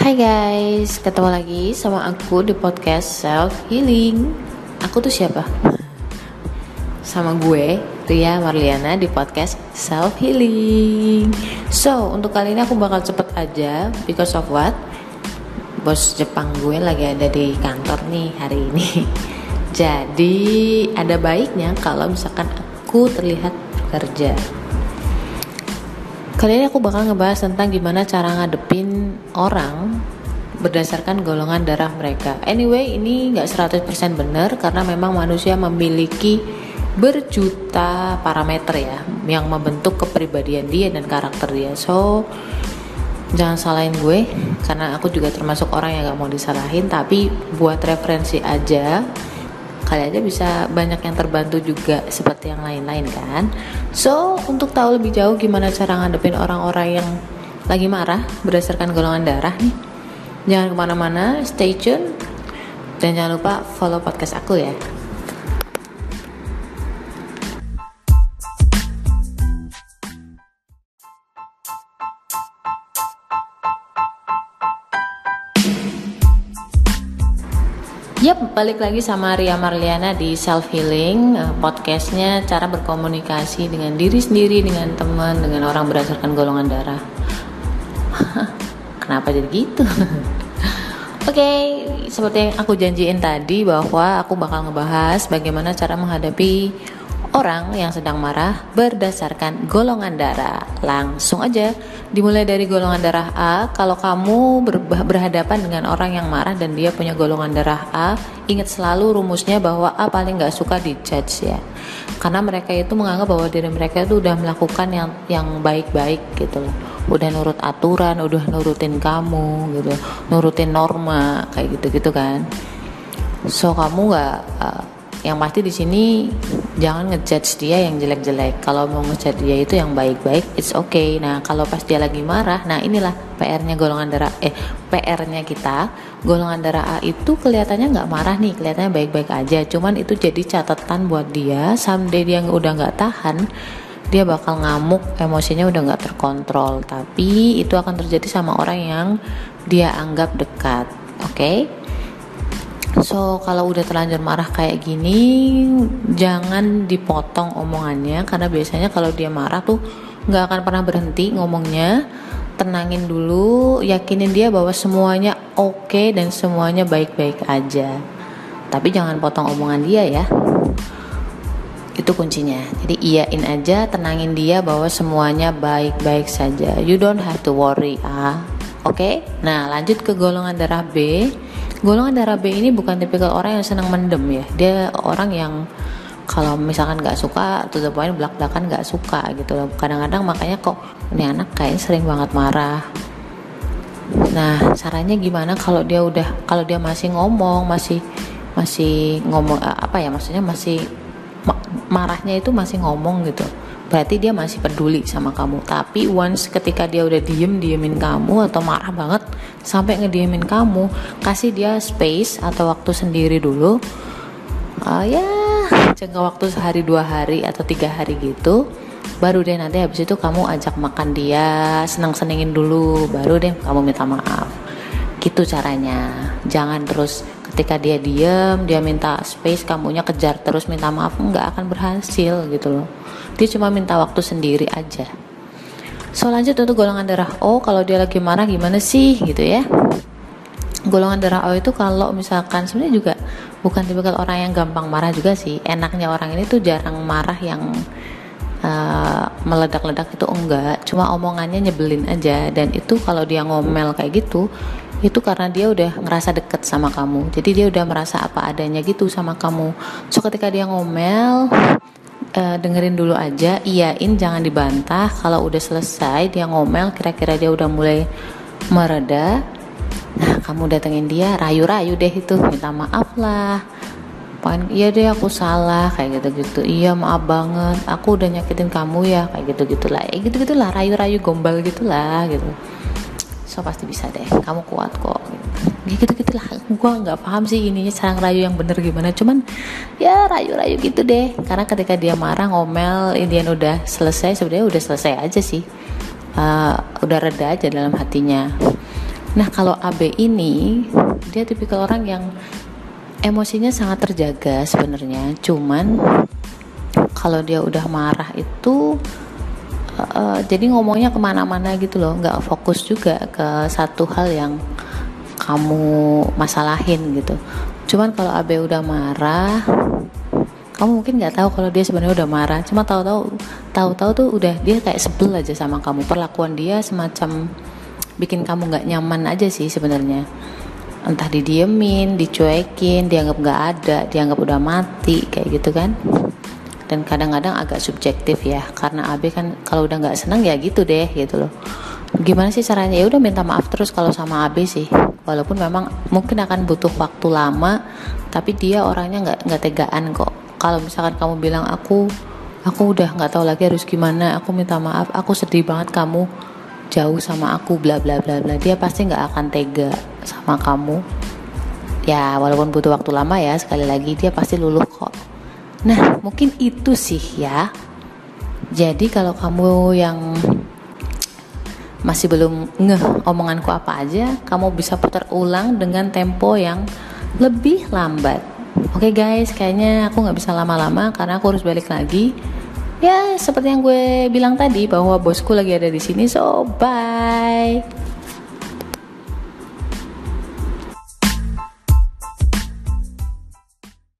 Hai guys, ketemu lagi sama aku di podcast Self Healing. Aku tuh siapa? Sama gue, Ria Marliana di podcast Self Healing. So, untuk kali ini aku bakal cepet aja because of what? Bos Jepang gue lagi ada di kantor nih hari ini. Jadi, ada baiknya kalau misalkan aku terlihat bekerja Kali ini aku bakal ngebahas tentang gimana cara ngadepin orang berdasarkan golongan darah mereka. Anyway, ini nggak 100% benar karena memang manusia memiliki berjuta parameter ya yang membentuk kepribadian dia dan karakter dia. So, jangan salahin gue karena aku juga termasuk orang yang gak mau disalahin tapi buat referensi aja kali aja bisa banyak yang terbantu juga seperti yang lain-lain kan so untuk tahu lebih jauh gimana cara ngadepin orang-orang yang lagi marah berdasarkan golongan darah nih jangan ke mana-mana stay tune dan jangan lupa follow podcast aku ya Yap, balik lagi sama Ria Marliana di Self Healing uh, podcastnya cara berkomunikasi dengan diri sendiri, dengan teman, dengan orang berdasarkan golongan darah. Kenapa jadi gitu? Oke, okay, seperti yang aku janjiin tadi bahwa aku bakal ngebahas bagaimana cara menghadapi orang yang sedang marah berdasarkan golongan darah. Langsung aja dimulai dari golongan darah A. Kalau kamu ber berhadapan dengan orang yang marah dan dia punya golongan darah A, ingat selalu rumusnya bahwa A paling nggak suka dijudge ya. Karena mereka itu menganggap bahwa diri mereka itu udah melakukan yang yang baik-baik gitu loh. Udah nurut aturan, udah nurutin kamu gitu, nurutin norma kayak gitu-gitu kan. So kamu nggak uh, yang pasti di sini jangan ngejudge dia yang jelek-jelek. Kalau mau ngejudge dia itu yang baik-baik it's okay. Nah kalau pas dia lagi marah nah inilah PR-nya golongan darah eh PR-nya kita golongan darah A itu kelihatannya nggak marah nih kelihatannya baik-baik aja. Cuman itu jadi catatan buat dia someday dia udah nggak tahan dia bakal ngamuk emosinya udah nggak terkontrol. Tapi itu akan terjadi sama orang yang dia anggap dekat oke okay? So kalau udah terlanjur marah kayak gini, jangan dipotong omongannya karena biasanya kalau dia marah tuh nggak akan pernah berhenti ngomongnya. Tenangin dulu, yakinin dia bahwa semuanya oke okay dan semuanya baik-baik aja. Tapi jangan potong omongan dia ya. Itu kuncinya. Jadi iyain aja, tenangin dia bahwa semuanya baik-baik saja. You don't have to worry ah. Oke? Okay? Nah, lanjut ke golongan darah B golongan darah B ini bukan tipikal orang yang senang mendem ya. Dia orang yang kalau misalkan nggak suka tuh the belak belakan nggak suka gitu loh. Kadang-kadang makanya kok ini anak kayak sering banget marah. Nah caranya gimana kalau dia udah kalau dia masih ngomong masih masih ngomong apa ya maksudnya masih marahnya itu masih ngomong gitu berarti dia masih peduli sama kamu. Tapi once ketika dia udah diem diemin kamu atau marah banget sampai ngediemin kamu kasih dia space atau waktu sendiri dulu. Uh, ya jangka waktu sehari dua hari atau tiga hari gitu baru deh nanti habis itu kamu ajak makan dia senang senengin dulu baru deh kamu minta maaf. Gitu caranya. Jangan terus ketika dia diem dia minta space kamunya kejar terus minta maaf nggak akan berhasil gitu loh dia cuma minta waktu sendiri aja. So lanjut untuk golongan darah O kalau dia lagi marah gimana sih gitu ya. Golongan darah O itu kalau misalkan sebenarnya juga bukan tipikal orang yang gampang marah juga sih. Enaknya orang ini tuh jarang marah yang uh, meledak-ledak itu enggak. Cuma omongannya nyebelin aja. Dan itu kalau dia ngomel kayak gitu itu karena dia udah ngerasa deket sama kamu. Jadi dia udah merasa apa adanya gitu sama kamu. So ketika dia ngomel uh, dengerin dulu aja iyain jangan dibantah. Kalau udah selesai dia ngomel kira-kira dia udah mulai mereda. Nah kamu datengin dia rayu-rayu deh itu minta maaf lah. Pan, iya deh aku salah kayak gitu gitu iya maaf banget aku udah nyakitin kamu ya kayak gitu gitulah ya gitu gitulah rayu-rayu gombal gitulah gitu. So pasti bisa deh kamu kuat kok ya gitu gitulah gue nggak paham sih ininya cara ngerayu yang bener gimana. Cuman ya rayu-rayu gitu deh. Karena ketika dia marah ngomel Indian udah selesai sebenarnya udah selesai aja sih. Uh, udah reda aja dalam hatinya. Nah kalau AB ini dia tipikal orang yang emosinya sangat terjaga sebenarnya, cuman kalau dia udah marah itu uh, jadi ngomongnya ke mana-mana gitu loh, nggak fokus juga ke satu hal yang kamu masalahin gitu. Cuman kalau AB udah marah, kamu mungkin nggak tahu kalau dia sebenarnya udah marah. Cuma tahu-tahu, tahu-tahu tuh udah dia kayak sebel aja sama kamu. Perlakuan dia semacam bikin kamu nggak nyaman aja sih sebenarnya entah didiemin, dicuekin, dianggap nggak ada, dianggap udah mati kayak gitu kan dan kadang-kadang agak subjektif ya karena AB kan kalau udah nggak senang ya gitu deh gitu loh gimana sih caranya ya udah minta maaf terus kalau sama AB sih walaupun memang mungkin akan butuh waktu lama tapi dia orangnya nggak nggak tegaan kok. Kalau misalkan kamu bilang aku aku udah nggak tahu lagi harus gimana aku minta maaf aku sedih banget kamu jauh sama aku bla bla bla bla dia pasti nggak akan tega sama kamu. Ya walaupun butuh waktu lama ya sekali lagi dia pasti luluh kok. Nah mungkin itu sih ya. Jadi kalau kamu yang masih belum ngeh omonganku apa aja kamu bisa putar ulang dengan tempo yang lebih lambat. Oke okay guys kayaknya aku nggak bisa lama-lama karena aku harus balik lagi. Ya seperti yang gue bilang tadi bahwa bosku lagi ada di sini so bye